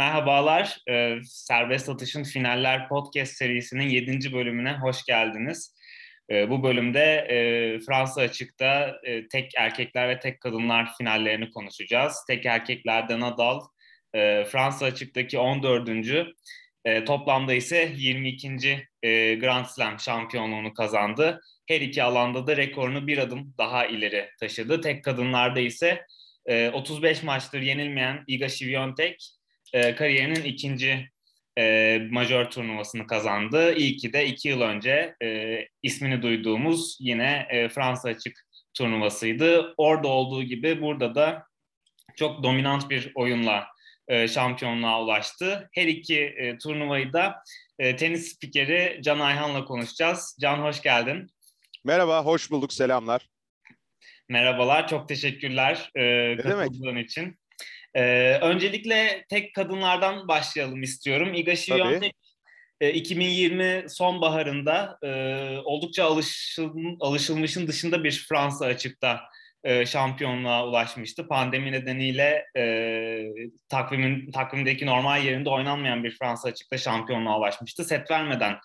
Merhabalar, ee, Serbest Atış'ın Finaller Podcast serisinin 7. bölümüne hoş geldiniz. Ee, bu bölümde e, Fransa Açık'ta e, tek erkekler ve tek kadınlar finallerini konuşacağız. Tek erkeklerde Nadal, e, Fransa Açık'taki 14. E, toplamda ise 22. E, Grand Slam şampiyonluğunu kazandı. Her iki alanda da rekorunu bir adım daha ileri taşıdı. Tek kadınlarda ise e, 35 maçtır yenilmeyen Iga Świątek e, kariyerinin ikinci e, majör turnuvasını kazandı. İlki de iki yıl önce e, ismini duyduğumuz yine e, Fransa açık turnuvasıydı. Orada olduğu gibi burada da çok dominant bir oyunla e, şampiyonluğa ulaştı. Her iki e, turnuvayı da e, tenis spikeri Can Ayhan'la konuşacağız. Can hoş geldin. Merhaba, hoş bulduk. Selamlar. Merhabalar, çok teşekkürler e, katıldığın için. Ee, öncelikle tek kadınlardan başlayalım istiyorum. Iga Świątek e, 2020 sonbaharında e, oldukça alışıl, alışılmışın dışında bir Fransa açıkta e, şampiyonluğa ulaşmıştı. Pandemi nedeniyle e, takvimin takvimdeki normal yerinde oynanmayan bir Fransa açıkta şampiyonluğa ulaşmıştı. Set vermeden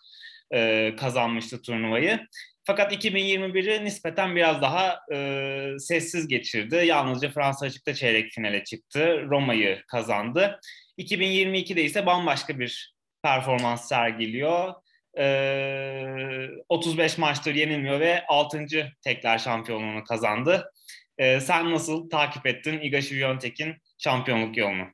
e, kazanmıştı turnuvayı. Fakat 2021'i nispeten biraz daha e, sessiz geçirdi. Yalnızca Fransa açıkta çeyrek finale çıktı. Roma'yı kazandı. 2022'de ise bambaşka bir performans sergiliyor. E, 35 maçtır yenilmiyor ve 6. tekler şampiyonluğunu kazandı. E, sen nasıl takip ettin Iga Świątek'in şampiyonluk yolunu?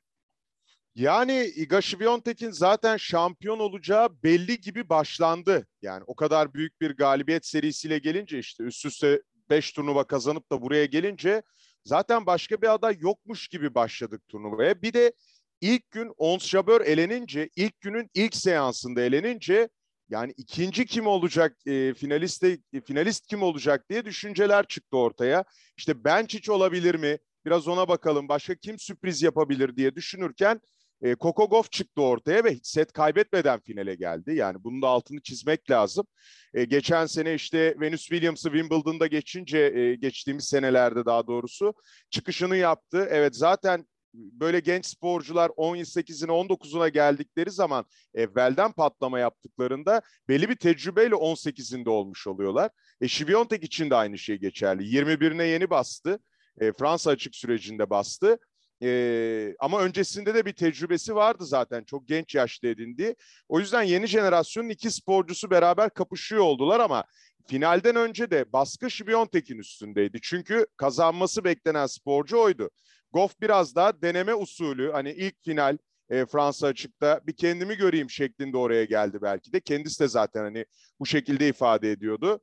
Yani Iga Świątek'in zaten şampiyon olacağı belli gibi başlandı. Yani o kadar büyük bir galibiyet serisiyle gelince işte üst üste 5 turnuva kazanıp da buraya gelince zaten başka bir aday yokmuş gibi başladık turnuvaya. Bir de ilk gün Ons Jabeur elenince, ilk günün ilk seansında elenince yani ikinci kim olacak, e, finalist, e, finalist kim olacak diye düşünceler çıktı ortaya. İşte Benčić olabilir mi? Biraz ona bakalım. Başka kim sürpriz yapabilir diye düşünürken e, Coco Gauff çıktı ortaya ve set kaybetmeden finale geldi. Yani bunun da altını çizmek lazım. E, geçen sene işte Venus Williams'ı Wimbledon'da geçince e, geçtiğimiz senelerde daha doğrusu çıkışını yaptı. Evet zaten böyle genç sporcular 18'ine 19'una geldikleri zaman evvelden patlama yaptıklarında belli bir tecrübeyle 18'inde olmuş oluyorlar. E Şiviyontek için de aynı şey geçerli. 21'ine yeni bastı. E, Fransa açık sürecinde bastı. Ee, ama öncesinde de bir tecrübesi vardı zaten. Çok genç yaşta edindi. O yüzden yeni jenerasyonun iki sporcusu beraber kapışıyor oldular ama finalden önce de baskı Şibiyontek'in üstündeydi. Çünkü kazanması beklenen sporcu oydu. Goff biraz daha deneme usulü hani ilk final e, Fransa açıkta bir kendimi göreyim şeklinde oraya geldi belki de. Kendisi de zaten hani bu şekilde ifade ediyordu.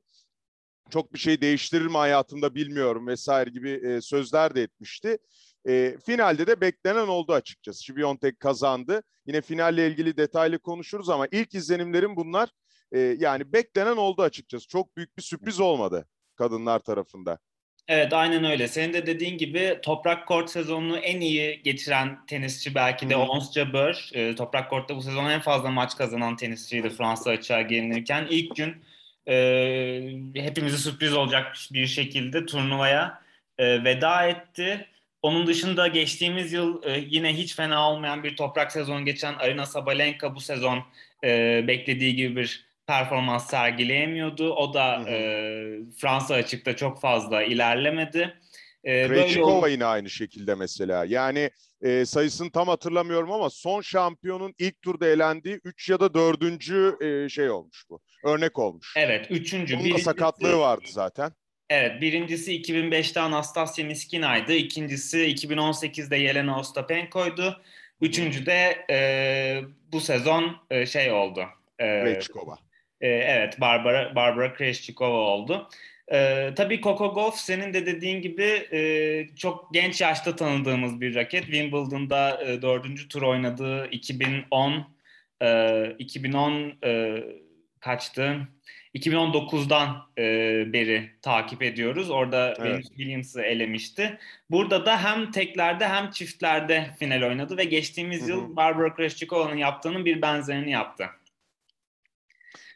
Çok bir şey değiştirir mi hayatımda bilmiyorum vesaire gibi e, sözler de etmişti. E, finalde de beklenen oldu açıkçası. Şibiyontek kazandı. Yine finalle ilgili detaylı konuşuruz ama ilk izlenimlerim bunlar. E, yani beklenen oldu açıkçası. Çok büyük bir sürpriz olmadı kadınlar tarafında. Evet aynen öyle. Senin de dediğin gibi toprak kort sezonunu en iyi geçiren tenisçi belki de Ons Jabeur. E, toprak kortta bu sezon en fazla maç kazanan tenisçiydi Fransa açığa gelinirken. ilk gün e, hepimizi sürpriz olacak bir şekilde turnuvaya e, veda etti. Onun dışında geçtiğimiz yıl e, yine hiç fena olmayan bir toprak sezon geçen Arina Sabalenka bu sezon e, beklediği gibi bir performans sergileyemiyordu. O da E, Fransa açıkta çok fazla ilerlemedi. E, Krejcikova yine aynı şekilde mesela. Yani e, sayısını tam hatırlamıyorum ama son şampiyonun ilk turda elendiği 3 ya da 4. E, şey olmuş bu. Örnek olmuş. Evet 3. Bunun da sakatlığı vardı zaten. Evet, birincisi 2005'te Anastasia Miskina'ydı. İkincisi 2018'de Yelena Ostapenko'ydu. Üçüncü de e, bu sezon e, şey oldu. E, Krejcikova. E, evet, Barbara, Barbara Krejcikova oldu. E, tabii Coco Gauff senin de dediğin gibi e, çok genç yaşta tanıdığımız bir raket. Wimbledon'da e, dördüncü tur oynadığı 2010 e, 2010 e, kaçtı? 2019'dan e, beri takip ediyoruz. Orada evet. Venus Williams'ı elemişti. Burada da hem teklerde hem çiftlerde final oynadı ve geçtiğimiz Hı-hı. yıl Barbara Krejcikova'nın yaptığının bir benzerini yaptı.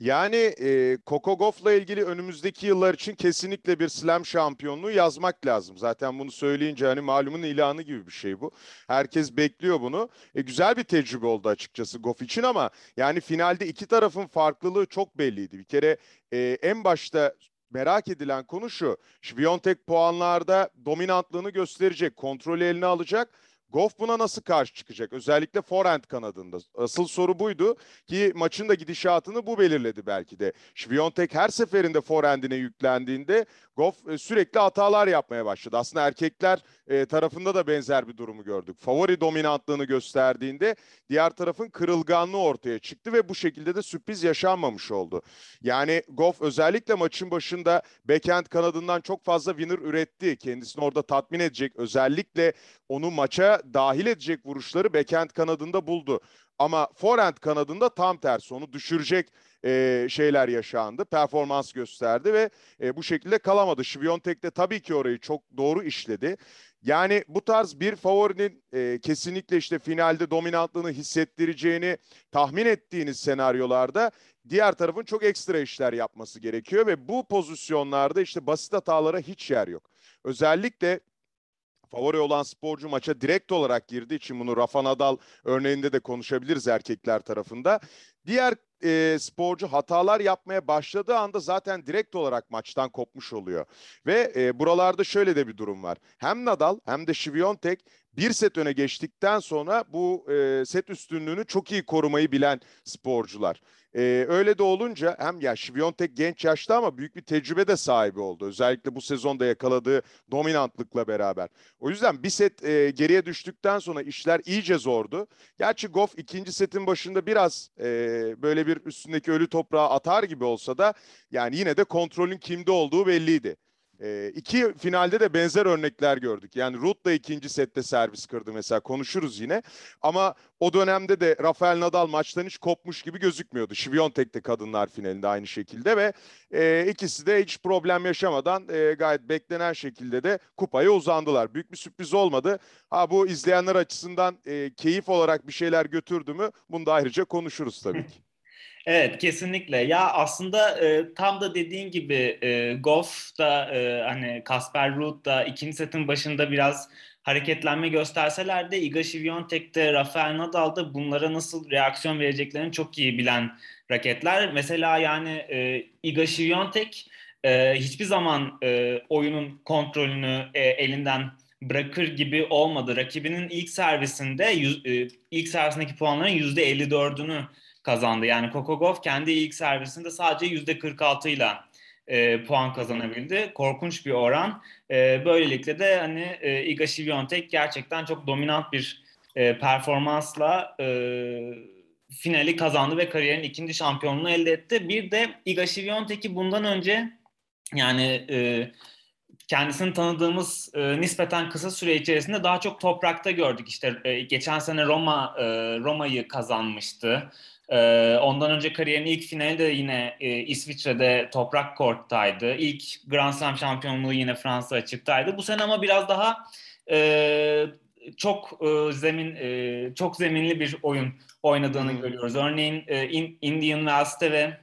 Yani e, Coco Gauff'la ilgili önümüzdeki yıllar için kesinlikle bir slam şampiyonluğu yazmak lazım. Zaten bunu söyleyince hani malumun ilanı gibi bir şey bu. Herkes bekliyor bunu. E, güzel bir tecrübe oldu açıkçası Goff için ama yani finalde iki tarafın farklılığı çok belliydi. Bir kere e, en başta merak edilen konu şu. Şviyontek puanlarda dominantlığını gösterecek, kontrolü eline alacak Goff buna nasıl karşı çıkacak? Özellikle forehand kanadında. Asıl soru buydu ki maçın da gidişatını bu belirledi belki de. Şviyontek her seferinde forehandine yüklendiğinde Goff e, sürekli hatalar yapmaya başladı. Aslında erkekler e, tarafında da benzer bir durumu gördük. Favori dominantlığını gösterdiğinde diğer tarafın kırılganlığı ortaya çıktı ve bu şekilde de sürpriz yaşanmamış oldu. Yani Goff özellikle maçın başında backhand kanadından çok fazla winner üretti. Kendisini orada tatmin edecek özellikle onu maça dahil edecek vuruşları backhand kanadında buldu. Ama forehand kanadında tam tersi onu düşürecek e, şeyler yaşandı. Performans gösterdi ve e, bu şekilde kalamadı. Şiviyontek de tabii ki orayı çok doğru işledi. Yani bu tarz bir favorinin e, kesinlikle işte finalde dominantlığını hissettireceğini tahmin ettiğiniz senaryolarda diğer tarafın çok ekstra işler yapması gerekiyor ve bu pozisyonlarda işte basit hatalara hiç yer yok. Özellikle favori olan sporcu maça direkt olarak girdiği için bunu Rafa Nadal örneğinde de konuşabiliriz erkekler tarafında. Diğer e, sporcu hatalar yapmaya başladığı anda zaten direkt olarak maçtan kopmuş oluyor. Ve e, buralarda şöyle de bir durum var. Hem Nadal hem de Şiviyontek bir set öne geçtikten sonra bu e, set üstünlüğünü çok iyi korumayı bilen sporcular. Ee, öyle de olunca hem ya Şiviyontek genç yaşta ama büyük bir tecrübe de sahibi oldu. Özellikle bu sezonda yakaladığı dominantlıkla beraber. O yüzden bir set e, geriye düştükten sonra işler iyice zordu. Gerçi Goff ikinci setin başında biraz e, böyle bir üstündeki ölü toprağı atar gibi olsa da yani yine de kontrolün kimde olduğu belliydi. E, iki finalde de benzer örnekler gördük. Yani Ruth da ikinci sette servis kırdı mesela konuşuruz yine. Ama o dönemde de Rafael Nadal maçtan hiç kopmuş gibi gözükmüyordu. Şiviyontek de kadınlar finalinde aynı şekilde ve e, ikisi de hiç problem yaşamadan e, gayet beklenen şekilde de kupaya uzandılar. Büyük bir sürpriz olmadı. Ha bu izleyenler açısından e, keyif olarak bir şeyler götürdü mü bunu da ayrıca konuşuruz tabii ki. Evet kesinlikle. Ya aslında e, tam da dediğin gibi e, Goff da e, hani Kasper Ruud da ikinci setin başında biraz hareketlenme gösterseler de Iga Świątek de Rafael Nadal da bunlara nasıl reaksiyon vereceklerini çok iyi bilen raketler. Mesela yani e, Iga Świątek e, hiçbir zaman e, oyunun kontrolünü e, elinden bırakır gibi olmadı. Rakibinin ilk servisinde yüz, e, ilk servisindeki puanların %54'ünü kazandı. Yani Gauff kendi ilk servisinde sadece yüzde 46 ile e, puan kazanabildi. Korkunç bir oran. E, böylelikle de hani e, Iga Świątek gerçekten çok dominant bir e, performansla e, finali kazandı ve kariyerin ikinci şampiyonluğunu elde etti. Bir de Iga Świątek'i bundan önce yani e, kendisini tanıdığımız e, nispeten kısa süre içerisinde daha çok toprakta gördük. İşte e, geçen sene Roma e, Roma'yı kazanmıştı. Ee, ondan önce kariyerin ilk finali de yine e, İsviçre'de toprak korttaydı. İlk Grand Slam şampiyonluğu yine Fransa açıktaydı. Bu sene ama biraz daha e, çok e, zemin e, çok zeminli bir oyun oynadığını hmm. görüyoruz. Örneğin e, Indian Wells'te ve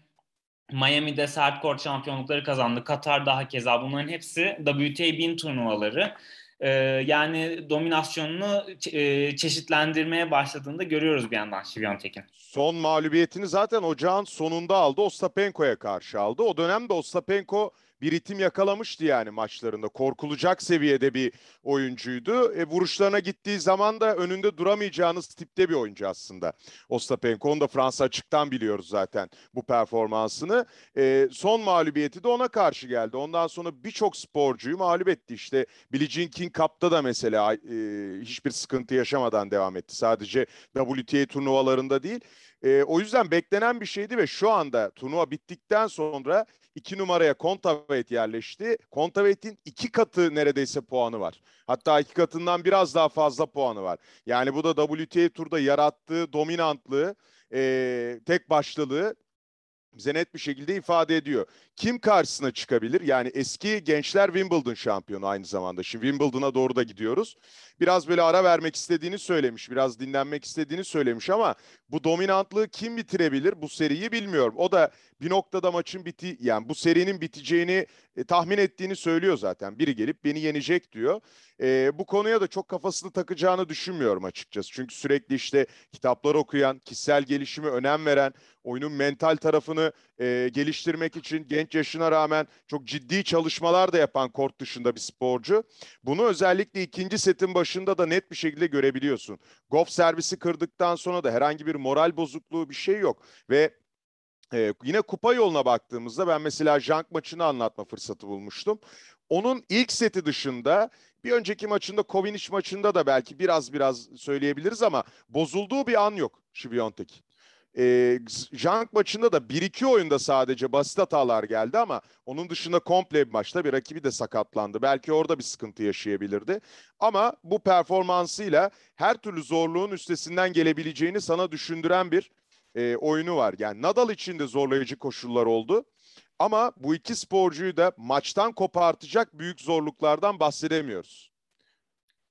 Miami'de sert kort şampiyonlukları kazandı. Katar daha keza bunların hepsi WTA 1000 turnuvaları. Ee, yani dominasyonunu e, çeşitlendirmeye başladığında görüyoruz bir yandan Şiviyontek'in. Son mağlubiyetini zaten ocağın sonunda aldı. Ostapenko'ya karşı aldı. O dönemde Ostapenko bir ritim yakalamıştı yani maçlarında. Korkulacak seviyede bir oyuncuydu. E, vuruşlarına gittiği zaman da önünde duramayacağınız tipte bir oyuncu aslında. Ostapenko onu da Fransa açıktan biliyoruz zaten bu performansını. E, son mağlubiyeti de ona karşı geldi. Ondan sonra birçok sporcuyu mağlup etti. İşte Billie Jean King Cup'ta da mesela e, hiçbir sıkıntı yaşamadan devam etti. Sadece WTA turnuvalarında değil. E, o yüzden beklenen bir şeydi ve şu anda turnuva bittikten sonra iki numaraya Kontaveit yerleşti. Kontaveit'in iki katı neredeyse puanı var. Hatta iki katından biraz daha fazla puanı var. Yani bu da WTA turda yarattığı dominantlığı, e, tek başlılığı bize net bir şekilde ifade ediyor. Kim karşısına çıkabilir? Yani eski gençler Wimbledon şampiyonu aynı zamanda. Şimdi Wimbledon'a doğru da gidiyoruz. Biraz böyle ara vermek istediğini söylemiş, biraz dinlenmek istediğini söylemiş ama bu dominantlığı kim bitirebilir bu seriyi bilmiyorum. O da bir noktada maçın biti yani bu serinin biteceğini e, tahmin ettiğini söylüyor zaten. Biri gelip beni yenecek diyor. E, bu konuya da çok kafasını takacağını düşünmüyorum açıkçası. Çünkü sürekli işte kitaplar okuyan, kişisel gelişimi önem veren, oyunun mental tarafını e, geliştirmek için genç yaşına rağmen çok ciddi çalışmalar da yapan kort dışında bir sporcu. Bunu özellikle ikinci setin başında da net bir şekilde görebiliyorsun. Goff servisi kırdıktan sonra da herhangi bir moral bozukluğu bir şey yok ve ee, yine kupa yoluna baktığımızda ben mesela Jank maçını anlatma fırsatı bulmuştum. Onun ilk seti dışında bir önceki maçında Kovinic maçında da belki biraz biraz söyleyebiliriz ama bozulduğu bir an yok Şibiyontek. Ee, Jank maçında da 1-2 oyunda sadece basit hatalar geldi ama onun dışında komple bir maçta bir rakibi de sakatlandı. Belki orada bir sıkıntı yaşayabilirdi. Ama bu performansıyla her türlü zorluğun üstesinden gelebileceğini sana düşündüren bir e, oyunu var. Yani Nadal için de zorlayıcı koşullar oldu. Ama bu iki sporcuyu da maçtan kopartacak büyük zorluklardan bahsedemiyoruz.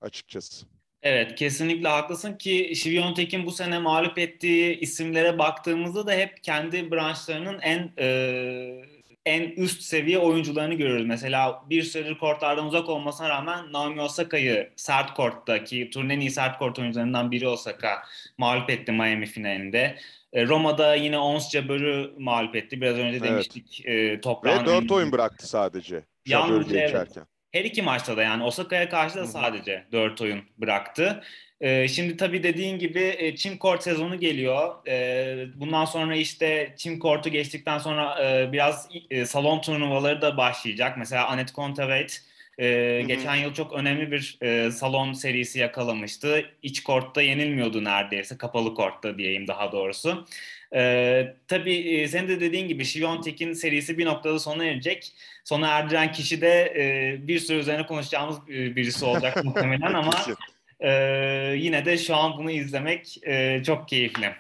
Açıkçası. Evet kesinlikle haklısın ki Şiviyontek'in bu sene mağlup ettiği isimlere baktığımızda da hep kendi branşlarının en e, en üst seviye oyuncularını görüyoruz. Mesela bir süredir kortlardan uzak olmasına rağmen Naomi Osaka'yı sert korttaki turnenin iyi sert kort oyuncularından biri Osaka mağlup etti Miami finalinde. E, Roma'da yine Ons Jabber'ı mağlup etti. Biraz önce demiştik evet. e, toprağın... Ve dört oyun bıraktı sadece. Yalnızca evet. Her iki maçta da yani Osaka'ya karşı da sadece dört oyun bıraktı. Ee, şimdi tabii dediğin gibi e, çim kort sezonu geliyor. Ee, bundan sonra işte çim kortu geçtikten sonra e, biraz e, salon turnuvaları da başlayacak. Mesela Anet Kontaveit e, geçen yıl çok önemli bir e, salon serisi yakalamıştı. İç kortta yenilmiyordu neredeyse. Kapalı kortta diyeyim daha doğrusu. E, tabii senin de dediğin gibi Şiviyontek'in serisi bir noktada sona erecek. Sona erdiren kişi de e, bir sürü üzerine konuşacağımız e, birisi olacak muhtemelen ama e, yine de şu an bunu izlemek e, çok keyifli.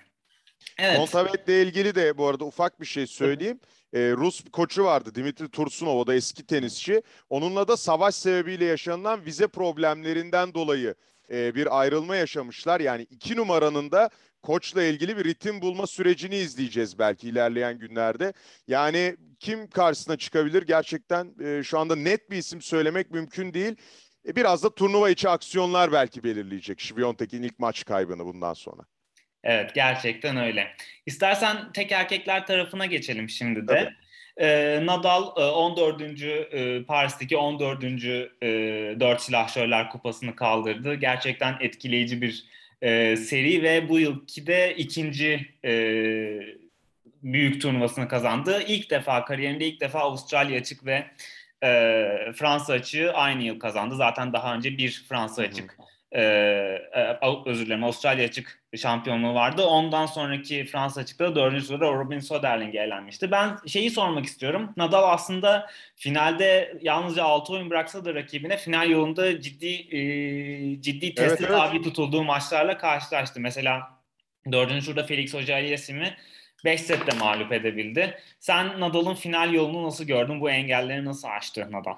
Evet. Kontavet'le ilgili de bu arada ufak bir şey söyleyeyim. Ee, Rus koçu vardı Dimitri Tursunov o da eski tenisçi. Onunla da savaş sebebiyle yaşanılan vize problemlerinden dolayı e, bir ayrılma yaşamışlar. Yani iki numaranın da koçla ilgili bir ritim bulma sürecini izleyeceğiz belki ilerleyen günlerde. Yani kim karşısına çıkabilir gerçekten e, şu anda net bir isim söylemek mümkün değil. E, biraz da turnuva içi aksiyonlar belki belirleyecek Şiviyontek'in ilk maç kaybını bundan sonra. Evet gerçekten öyle. İstersen tek erkekler tarafına geçelim şimdi de. Ee, Nadal 14. E, Paris'teki 14. E, 4 Silahşörler Kupası'nı kaldırdı. Gerçekten etkileyici bir e, seri ve bu yılki de ikinci e, büyük turnuvasını kazandı. İlk defa kariyerinde ilk defa Avustralya açık ve e, Fransa açığı aynı yıl kazandı. Zaten daha önce bir Fransa açık e, özür dilerim Avustralya açık şampiyonluğu vardı. Ondan sonraki Fransa açıkta dördüncü sırada Robin Soderling'e elenmişti. Ben şeyi sormak istiyorum. Nadal aslında finalde yalnızca 6 oyun bıraksa da rakibine final yolunda ciddi e, ciddi testi evet, evet. tabi tutulduğu maçlarla karşılaştı. Mesela dördüncü turda Felix Auger-Aliassime 5 sette mağlup edebildi. Sen Nadal'ın final yolunu nasıl gördün? Bu engelleri nasıl aştı Nadal?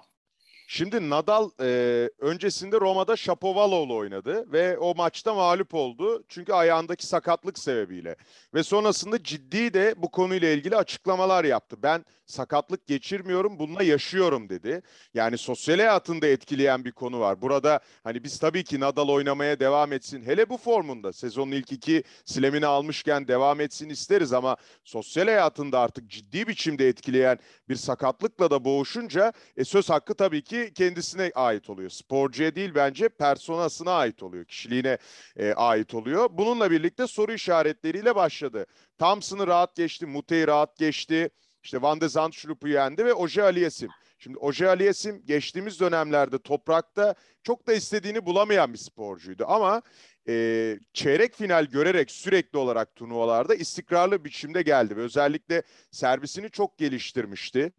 Şimdi Nadal e, öncesinde Roma'da Shapovalov'la oynadı ve o maçta mağlup oldu. Çünkü ayağındaki sakatlık sebebiyle. Ve sonrasında ciddi de bu konuyla ilgili açıklamalar yaptı. Ben sakatlık geçirmiyorum, bununla yaşıyorum dedi. Yani sosyal hayatında etkileyen bir konu var. Burada hani biz tabii ki Nadal oynamaya devam etsin. Hele bu formunda sezonun ilk iki silemini almışken devam etsin isteriz ama sosyal hayatında artık ciddi biçimde etkileyen bir sakatlıkla da boğuşunca e, söz hakkı tabii ki kendisine ait oluyor. Sporcuya değil bence personasına ait oluyor, kişiliğine e, ait oluyor. Bununla birlikte soru işaretleriyle başladı. Thompson'ı rahat geçti, Mute'yi rahat geçti. İşte Van de Zandschulp'u yendi ve Oje Aliyesim. Şimdi Oje Aliyesim geçtiğimiz dönemlerde toprakta çok da istediğini bulamayan bir sporcuydu. Ama e, çeyrek final görerek sürekli olarak turnuvalarda istikrarlı biçimde geldi. Ve özellikle servisini çok geliştirmişti.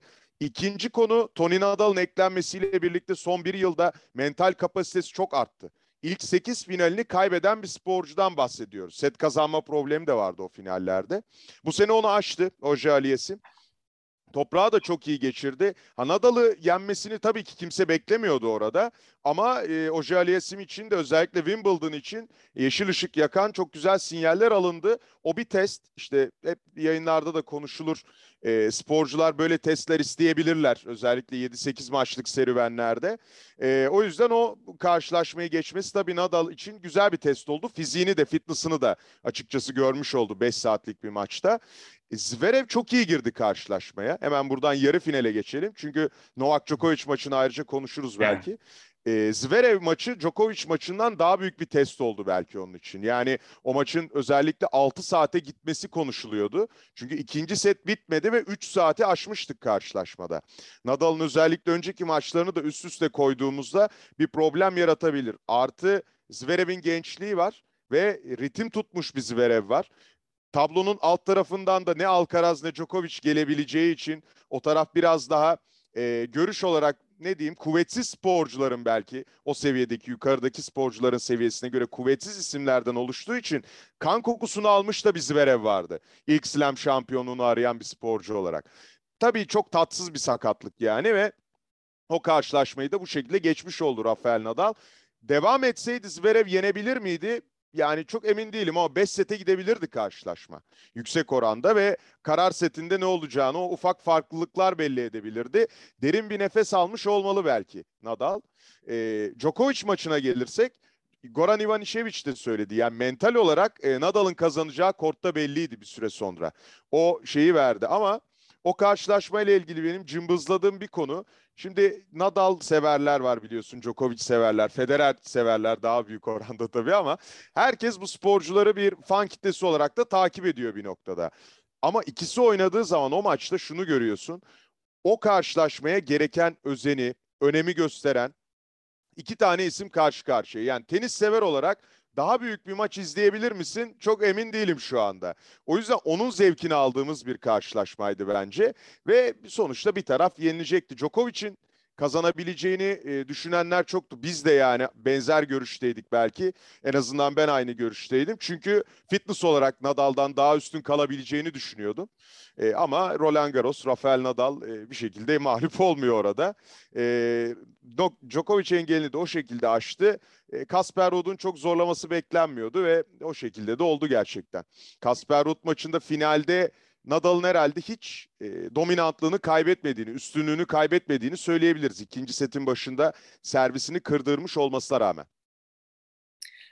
İkinci konu Tony Nadal'ın eklenmesiyle birlikte son bir yılda mental kapasitesi çok arttı. İlk 8 finalini kaybeden bir sporcudan bahsediyoruz. Set kazanma problemi de vardı o finallerde. Bu sene onu aştı Oje Aliyesim. Toprağı da çok iyi geçirdi. Ha, Nadal'ı yenmesini tabii ki kimse beklemiyordu orada. Ama e, Oje için de özellikle Wimbledon için yeşil ışık yakan çok güzel sinyaller alındı. O bir test. İşte hep yayınlarda da konuşulur. E, sporcular böyle testler isteyebilirler. Özellikle 7-8 maçlık serüvenlerde. E, o yüzden o karşılaşmayı geçmesi tabii Nadal için güzel bir test oldu. Fiziğini de fitness'ını da açıkçası görmüş oldu 5 saatlik bir maçta. E, Zverev çok iyi girdi karşılaşmaya. Hemen buradan yarı finale geçelim. Çünkü Novak Djokovic maçını ayrıca konuşuruz belki. Evet. E, Zverev maçı Djokovic maçından daha büyük bir test oldu belki onun için. Yani o maçın özellikle 6 saate gitmesi konuşuluyordu. Çünkü ikinci set bitmedi ve 3 saati aşmıştık karşılaşmada. Nadal'ın özellikle önceki maçlarını da üst üste koyduğumuzda bir problem yaratabilir. Artı Zverev'in gençliği var ve ritim tutmuş bir Zverev var. Tablonun alt tarafından da ne Alcaraz ne Djokovic gelebileceği için o taraf biraz daha e, görüş olarak ne diyeyim kuvvetsiz sporcuların belki o seviyedeki yukarıdaki sporcuların seviyesine göre kuvvetsiz isimlerden oluştuğu için kan kokusunu almış da bir Zverev vardı. İlk slam şampiyonluğunu arayan bir sporcu olarak. Tabii çok tatsız bir sakatlık yani ve o karşılaşmayı da bu şekilde geçmiş oldu Rafael Nadal. Devam etseydi Zverev yenebilir miydi? Yani çok emin değilim ama 5 sete gidebilirdi karşılaşma. Yüksek oranda ve karar setinde ne olacağını o ufak farklılıklar belli edebilirdi. Derin bir nefes almış olmalı belki Nadal. E, Djokovic maçına gelirsek Goran Ivanisevic de söyledi. Yani mental olarak e, Nadal'ın kazanacağı kortta belliydi bir süre sonra. O şeyi verdi ama o karşılaşmayla ilgili benim cımbızladığım bir konu. Şimdi Nadal severler var biliyorsun, Djokovic severler, Federer severler daha büyük oranda tabii ama herkes bu sporcuları bir fan kitlesi olarak da takip ediyor bir noktada. Ama ikisi oynadığı zaman o maçta şunu görüyorsun. O karşılaşmaya gereken özeni, önemi gösteren iki tane isim karşı karşıya. Yani tenis sever olarak daha büyük bir maç izleyebilir misin? Çok emin değilim şu anda. O yüzden onun zevkini aldığımız bir karşılaşmaydı bence. Ve sonuçta bir taraf yenilecekti. Djokovic'in kazanabileceğini e, düşünenler çoktu. Biz de yani benzer görüşteydik belki. En azından ben aynı görüşteydim. Çünkü fitness olarak Nadal'dan daha üstün kalabileceğini düşünüyordum. E, ama Roland Garros, Rafael Nadal e, bir şekilde mağlup olmuyor orada. E, Djokovic engelini de o şekilde aştı. E, Kasper Ruud'un çok zorlaması beklenmiyordu ve o şekilde de oldu gerçekten. Kasper Ruud maçında finalde Nadal'ın herhalde hiç e, dominantlığını kaybetmediğini, üstünlüğünü kaybetmediğini söyleyebiliriz. İkinci setin başında servisini kırdırmış olmasına rağmen.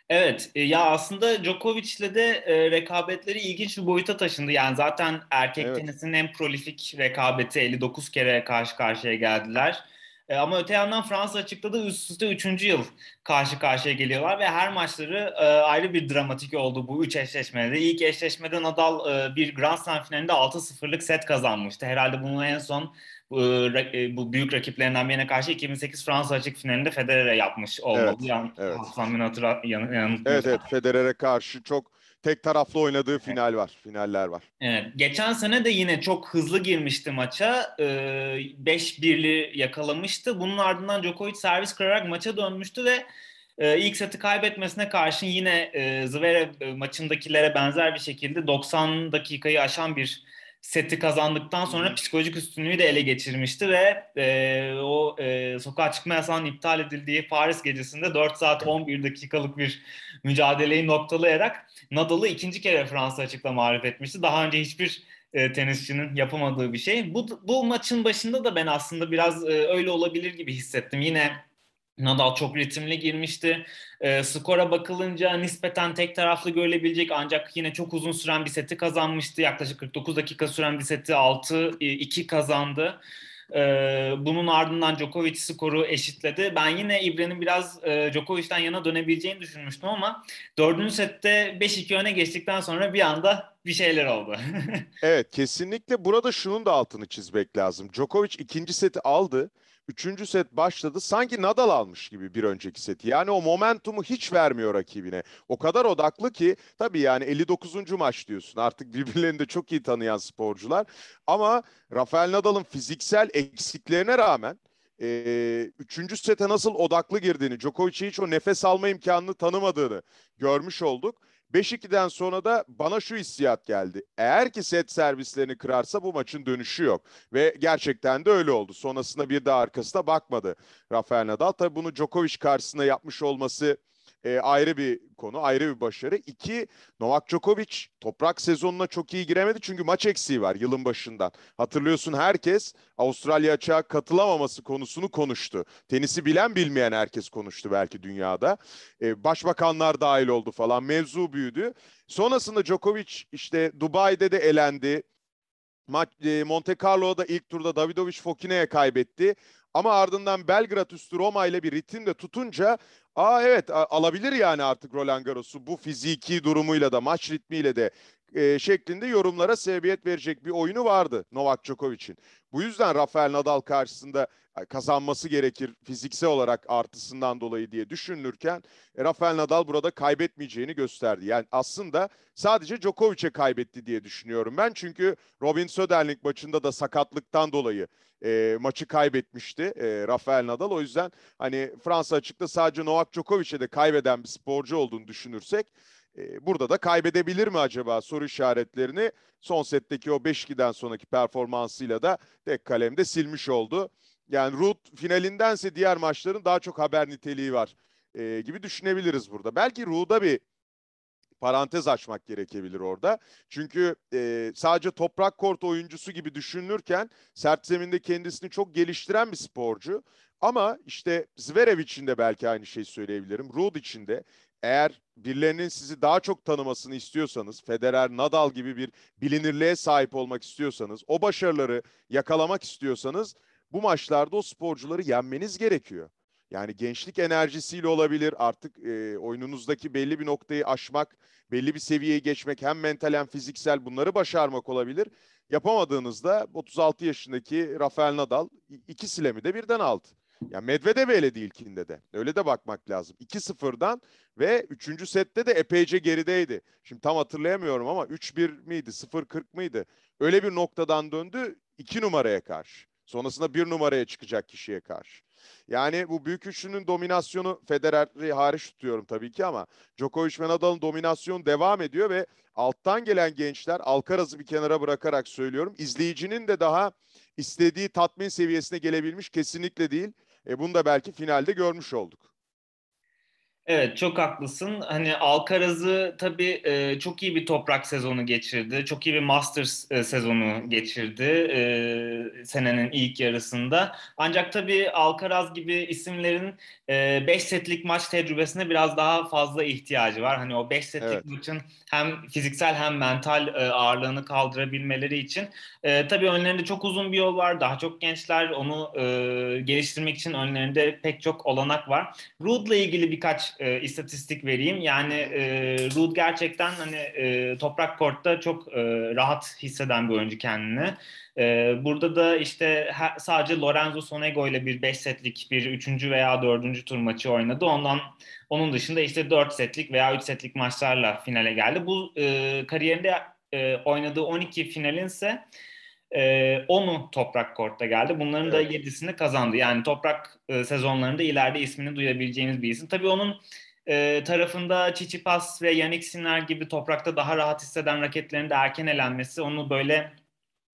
Evet e, ya aslında Djokovic'le de e, rekabetleri ilginç bir boyuta taşındı. Yani zaten erkek evet. tenisinin en prolifik rekabeti 59 kere karşı karşıya geldiler. E, ama öte yandan Fransa açıkladı üst üste 3. yıl karşı karşıya geliyorlar ve her maçları e, ayrı bir dramatik oldu bu üç eşleşmede. İlk eşleşmede Nadal e, bir Grand Slam finalinde 6-0'lık set kazanmıştı. Herhalde bunu en son bu, e, bu büyük rakiplerinden birine karşı 2008 Fransa açık finalinde Federer'e yapmış olmalı. Evet, Yan, evet. Hatırlat, yan, yan, evet, evet Federer'e karşı çok tek taraflı oynadığı final var, finaller var. Evet, geçen sene de yine çok hızlı girmişti maça. 5-1'li ee, yakalamıştı. Bunun ardından Djokovic servis kırarak maça dönmüştü ve e, ilk seti kaybetmesine karşın yine e, Zverev e, maçındakilere benzer bir şekilde 90 dakikayı aşan bir seti kazandıktan sonra psikolojik üstünlüğü de ele geçirmişti ve e, o e, sokağa çıkma yasağının iptal edildiği Paris gecesinde 4 saat 11 dakikalık bir mücadeleyi noktalayarak Nadal'ı ikinci kere Fransa açıkla mağlup etmişti. Daha önce hiçbir e, tenisçinin yapamadığı bir şey. Bu, bu maçın başında da ben aslında biraz e, öyle olabilir gibi hissettim. Yine Nadal çok ritimli girmişti. E, skora bakılınca nispeten tek taraflı görülebilecek ancak yine çok uzun süren bir seti kazanmıştı. Yaklaşık 49 dakika süren bir seti 6-2 kazandı. E, bunun ardından Djokovic skoru eşitledi. Ben yine İbre'nin biraz e, Djokovic'ten yana dönebileceğini düşünmüştüm ama dördüncü sette 5-2 öne geçtikten sonra bir anda bir şeyler oldu. evet kesinlikle burada şunun da altını çizmek lazım. Djokovic ikinci seti aldı Üçüncü set başladı. Sanki Nadal almış gibi bir önceki seti. Yani o momentumu hiç vermiyor rakibine. O kadar odaklı ki tabii yani 59. maç diyorsun. Artık birbirlerini de çok iyi tanıyan sporcular. Ama Rafael Nadal'ın fiziksel eksiklerine rağmen e, üçüncü sete nasıl odaklı girdiğini, Djokovic'e hiç o nefes alma imkanını tanımadığını görmüş olduk. 5-2'den sonra da bana şu hissiyat geldi. Eğer ki set servislerini kırarsa bu maçın dönüşü yok. Ve gerçekten de öyle oldu. Sonrasında bir de arkasına bakmadı Rafael Nadal. Tabii bunu Djokovic karşısında yapmış olması e, ayrı bir konu, ayrı bir başarı. İki, Novak Djokovic toprak sezonuna çok iyi giremedi çünkü maç eksiği var yılın başından. Hatırlıyorsun herkes Avustralya açığa katılamaması konusunu konuştu. Tenisi bilen bilmeyen herkes konuştu belki dünyada. E, başbakanlar dahil oldu falan, mevzu büyüdü. Sonrasında Djokovic işte Dubai'de de elendi. E, Monte Carlo'da ilk turda Davidovic Fokine'ye kaybetti. Ama ardından Belgrad üstü Roma ile bir ritim de tutunca aa evet alabilir yani artık Roland Garros'u. Bu fiziki durumuyla da maç ritmiyle de e, şeklinde yorumlara sebebiyet verecek bir oyunu vardı Novak Djokovic'in. Bu yüzden Rafael Nadal karşısında kazanması gerekir fiziksel olarak artısından dolayı diye düşünülürken e, Rafael Nadal burada kaybetmeyeceğini gösterdi. Yani aslında sadece Djokovic'e kaybetti diye düşünüyorum ben. Çünkü Robin Söderling maçında da sakatlıktan dolayı e, maçı kaybetmişti e, Rafael Nadal. O yüzden hani Fransa açıkta sadece Novak Djokovic'e de kaybeden bir sporcu olduğunu düşünürsek burada da kaybedebilir mi acaba soru işaretlerini son setteki o 5-2'den sonraki performansıyla da tek kalemde silmiş oldu. Yani Ruth finalindense diğer maçların daha çok haber niteliği var e, gibi düşünebiliriz burada. Belki Ruth'a bir parantez açmak gerekebilir orada. Çünkü e, sadece toprak kort oyuncusu gibi düşünülürken sert zeminde kendisini çok geliştiren bir sporcu. Ama işte Zverev için de belki aynı şeyi söyleyebilirim. Ruud için de eğer birilerinin sizi daha çok tanımasını istiyorsanız, Federer, Nadal gibi bir bilinirliğe sahip olmak istiyorsanız, o başarıları yakalamak istiyorsanız bu maçlarda o sporcuları yenmeniz gerekiyor. Yani gençlik enerjisiyle olabilir artık e, oyununuzdaki belli bir noktayı aşmak, belli bir seviyeyi geçmek hem mental hem fiziksel bunları başarmak olabilir. Yapamadığınızda 36 yaşındaki Rafael Nadal iki silemi de birden aldı. Yani Medvedev öyle değil ilkinde de. Öyle de bakmak lazım. 2-0'dan ve 3. sette de epeyce gerideydi. Şimdi tam hatırlayamıyorum ama 3-1 miydi, 0-40 mıydı? Öyle bir noktadan döndü 2 numaraya karşı. Sonrasında 1 numaraya çıkacak kişiye karşı. Yani bu büyük üçlünün dominasyonu Federer'i hariç tutuyorum tabii ki ama Djokovic ve Nadal'ın dominasyonu devam ediyor ve alttan gelen gençler Alcaraz'ı bir kenara bırakarak söylüyorum. izleyicinin de daha istediği tatmin seviyesine gelebilmiş kesinlikle değil. E bunu da belki finalde görmüş olduk. Evet çok haklısın. Hani Alcaraz'ı tabii e, çok iyi bir toprak sezonu geçirdi. Çok iyi bir Masters e, sezonu geçirdi e, senenin ilk yarısında. Ancak tabii Alcaraz gibi isimlerin 5 e, setlik maç tecrübesine biraz daha fazla ihtiyacı var. Hani o 5 setlik evet. maçın hem fiziksel hem mental e, ağırlığını kaldırabilmeleri için. E, tabii önlerinde çok uzun bir yol var. Daha çok gençler onu geliştirmek için önlerinde pek çok olanak var. Ruud'la ilgili birkaç e, istatistik vereyim. Yani e, Ruud gerçekten hani e, toprak kortta çok e, rahat hisseden bir oyuncu kendini. E, burada da işte her, sadece Lorenzo Sonego ile bir 5 setlik bir 3. veya 4. tur maçı oynadı. Ondan onun dışında işte 4 setlik veya 3 setlik maçlarla finale geldi. Bu e, kariyerinde e, oynadığı 12 finalin ise e, 10'u toprak kortta geldi. Bunların evet. da 7'sini kazandı. Yani toprak e, sezonlarında ileride ismini duyabileceğimiz bir isim. Tabii onun e, tarafında Tsitsipas ve Yannick Sinner gibi toprakta daha rahat hisseden raketlerin de erken elenmesi onu böyle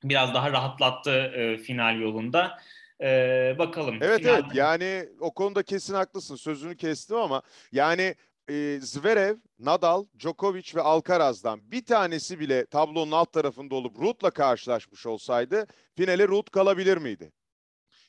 biraz daha rahatlattı e, final yolunda. E, bakalım. Evet final... evet yani o konuda kesin haklısın sözünü kestim ama yani e, Zverev, Nadal, Djokovic ve Alcaraz'dan bir tanesi bile tablonun alt tarafında olup Ruud'la karşılaşmış olsaydı finale Ruud kalabilir miydi?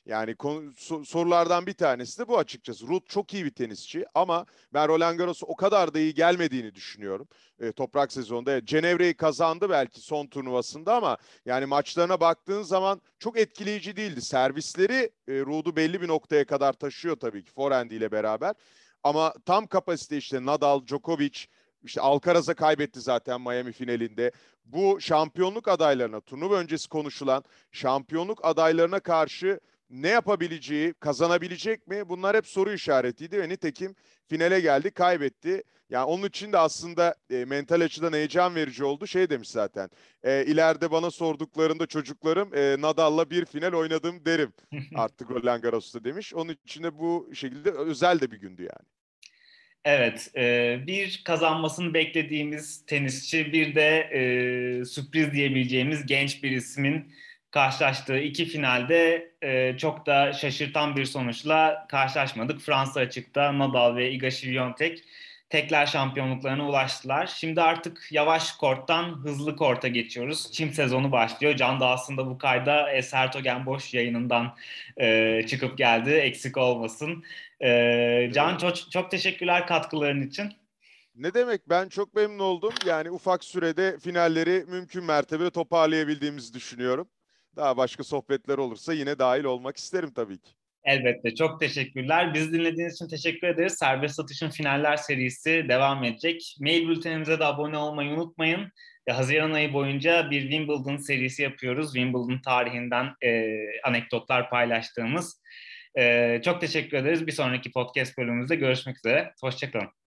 Yani konu, sorulardan bir tanesi de bu açıkçası. Ruud çok iyi bir tenisçi ama ben Roland Garros'a o kadar da iyi gelmediğini düşünüyorum. E, toprak sezonunda. Cenevre'yi kazandı belki son turnuvasında ama yani maçlarına baktığın zaman çok etkileyici değildi. Servisleri e, Ruud'u belli bir noktaya kadar taşıyor tabii ki forehand ile beraber. Ama tam kapasite işte Nadal, Djokovic, işte Alcaraz'a kaybetti zaten Miami finalinde. Bu şampiyonluk adaylarına, turnuva öncesi konuşulan şampiyonluk adaylarına karşı ne yapabileceği, kazanabilecek mi? Bunlar hep soru işaretiydi ve nitekim finale geldi, kaybetti. Yani onun için de aslında e, mental açıdan heyecan verici oldu. Şey demiş zaten, e, ileride bana sorduklarında çocuklarım e, Nadal'la bir final oynadım derim artık Roland Garros'ta demiş. Onun için de bu şekilde özel de bir gündü yani. Evet, e, bir kazanmasını beklediğimiz tenisçi, bir de e, sürpriz diyebileceğimiz genç bir ismin karşılaştığı iki finalde e, çok da şaşırtan bir sonuçla karşılaşmadık. Fransa açıkta Nadal ve Iga Świątek tekler şampiyonluklarına ulaştılar. Şimdi artık yavaş korttan hızlı korta geçiyoruz. Çim sezonu başlıyor. Can da aslında bu kayda Eser Togen Boş yayınından e, çıkıp geldi. Eksik olmasın. E, Can çok, çok teşekkürler katkıların için. Ne demek ben çok memnun oldum. Yani ufak sürede finalleri mümkün mertebe toparlayabildiğimizi düşünüyorum. Daha başka sohbetler olursa yine dahil olmak isterim tabii ki. Elbette. Çok teşekkürler. Biz dinlediğiniz için teşekkür ederiz. Serbest Satış'ın finaller serisi devam edecek. Mail bültenimize de abone olmayı unutmayın. Haziran ayı boyunca bir Wimbledon serisi yapıyoruz. Wimbledon tarihinden e, anekdotlar paylaştığımız. E, çok teşekkür ederiz. Bir sonraki podcast bölümümüzde görüşmek üzere. Hoşçakalın.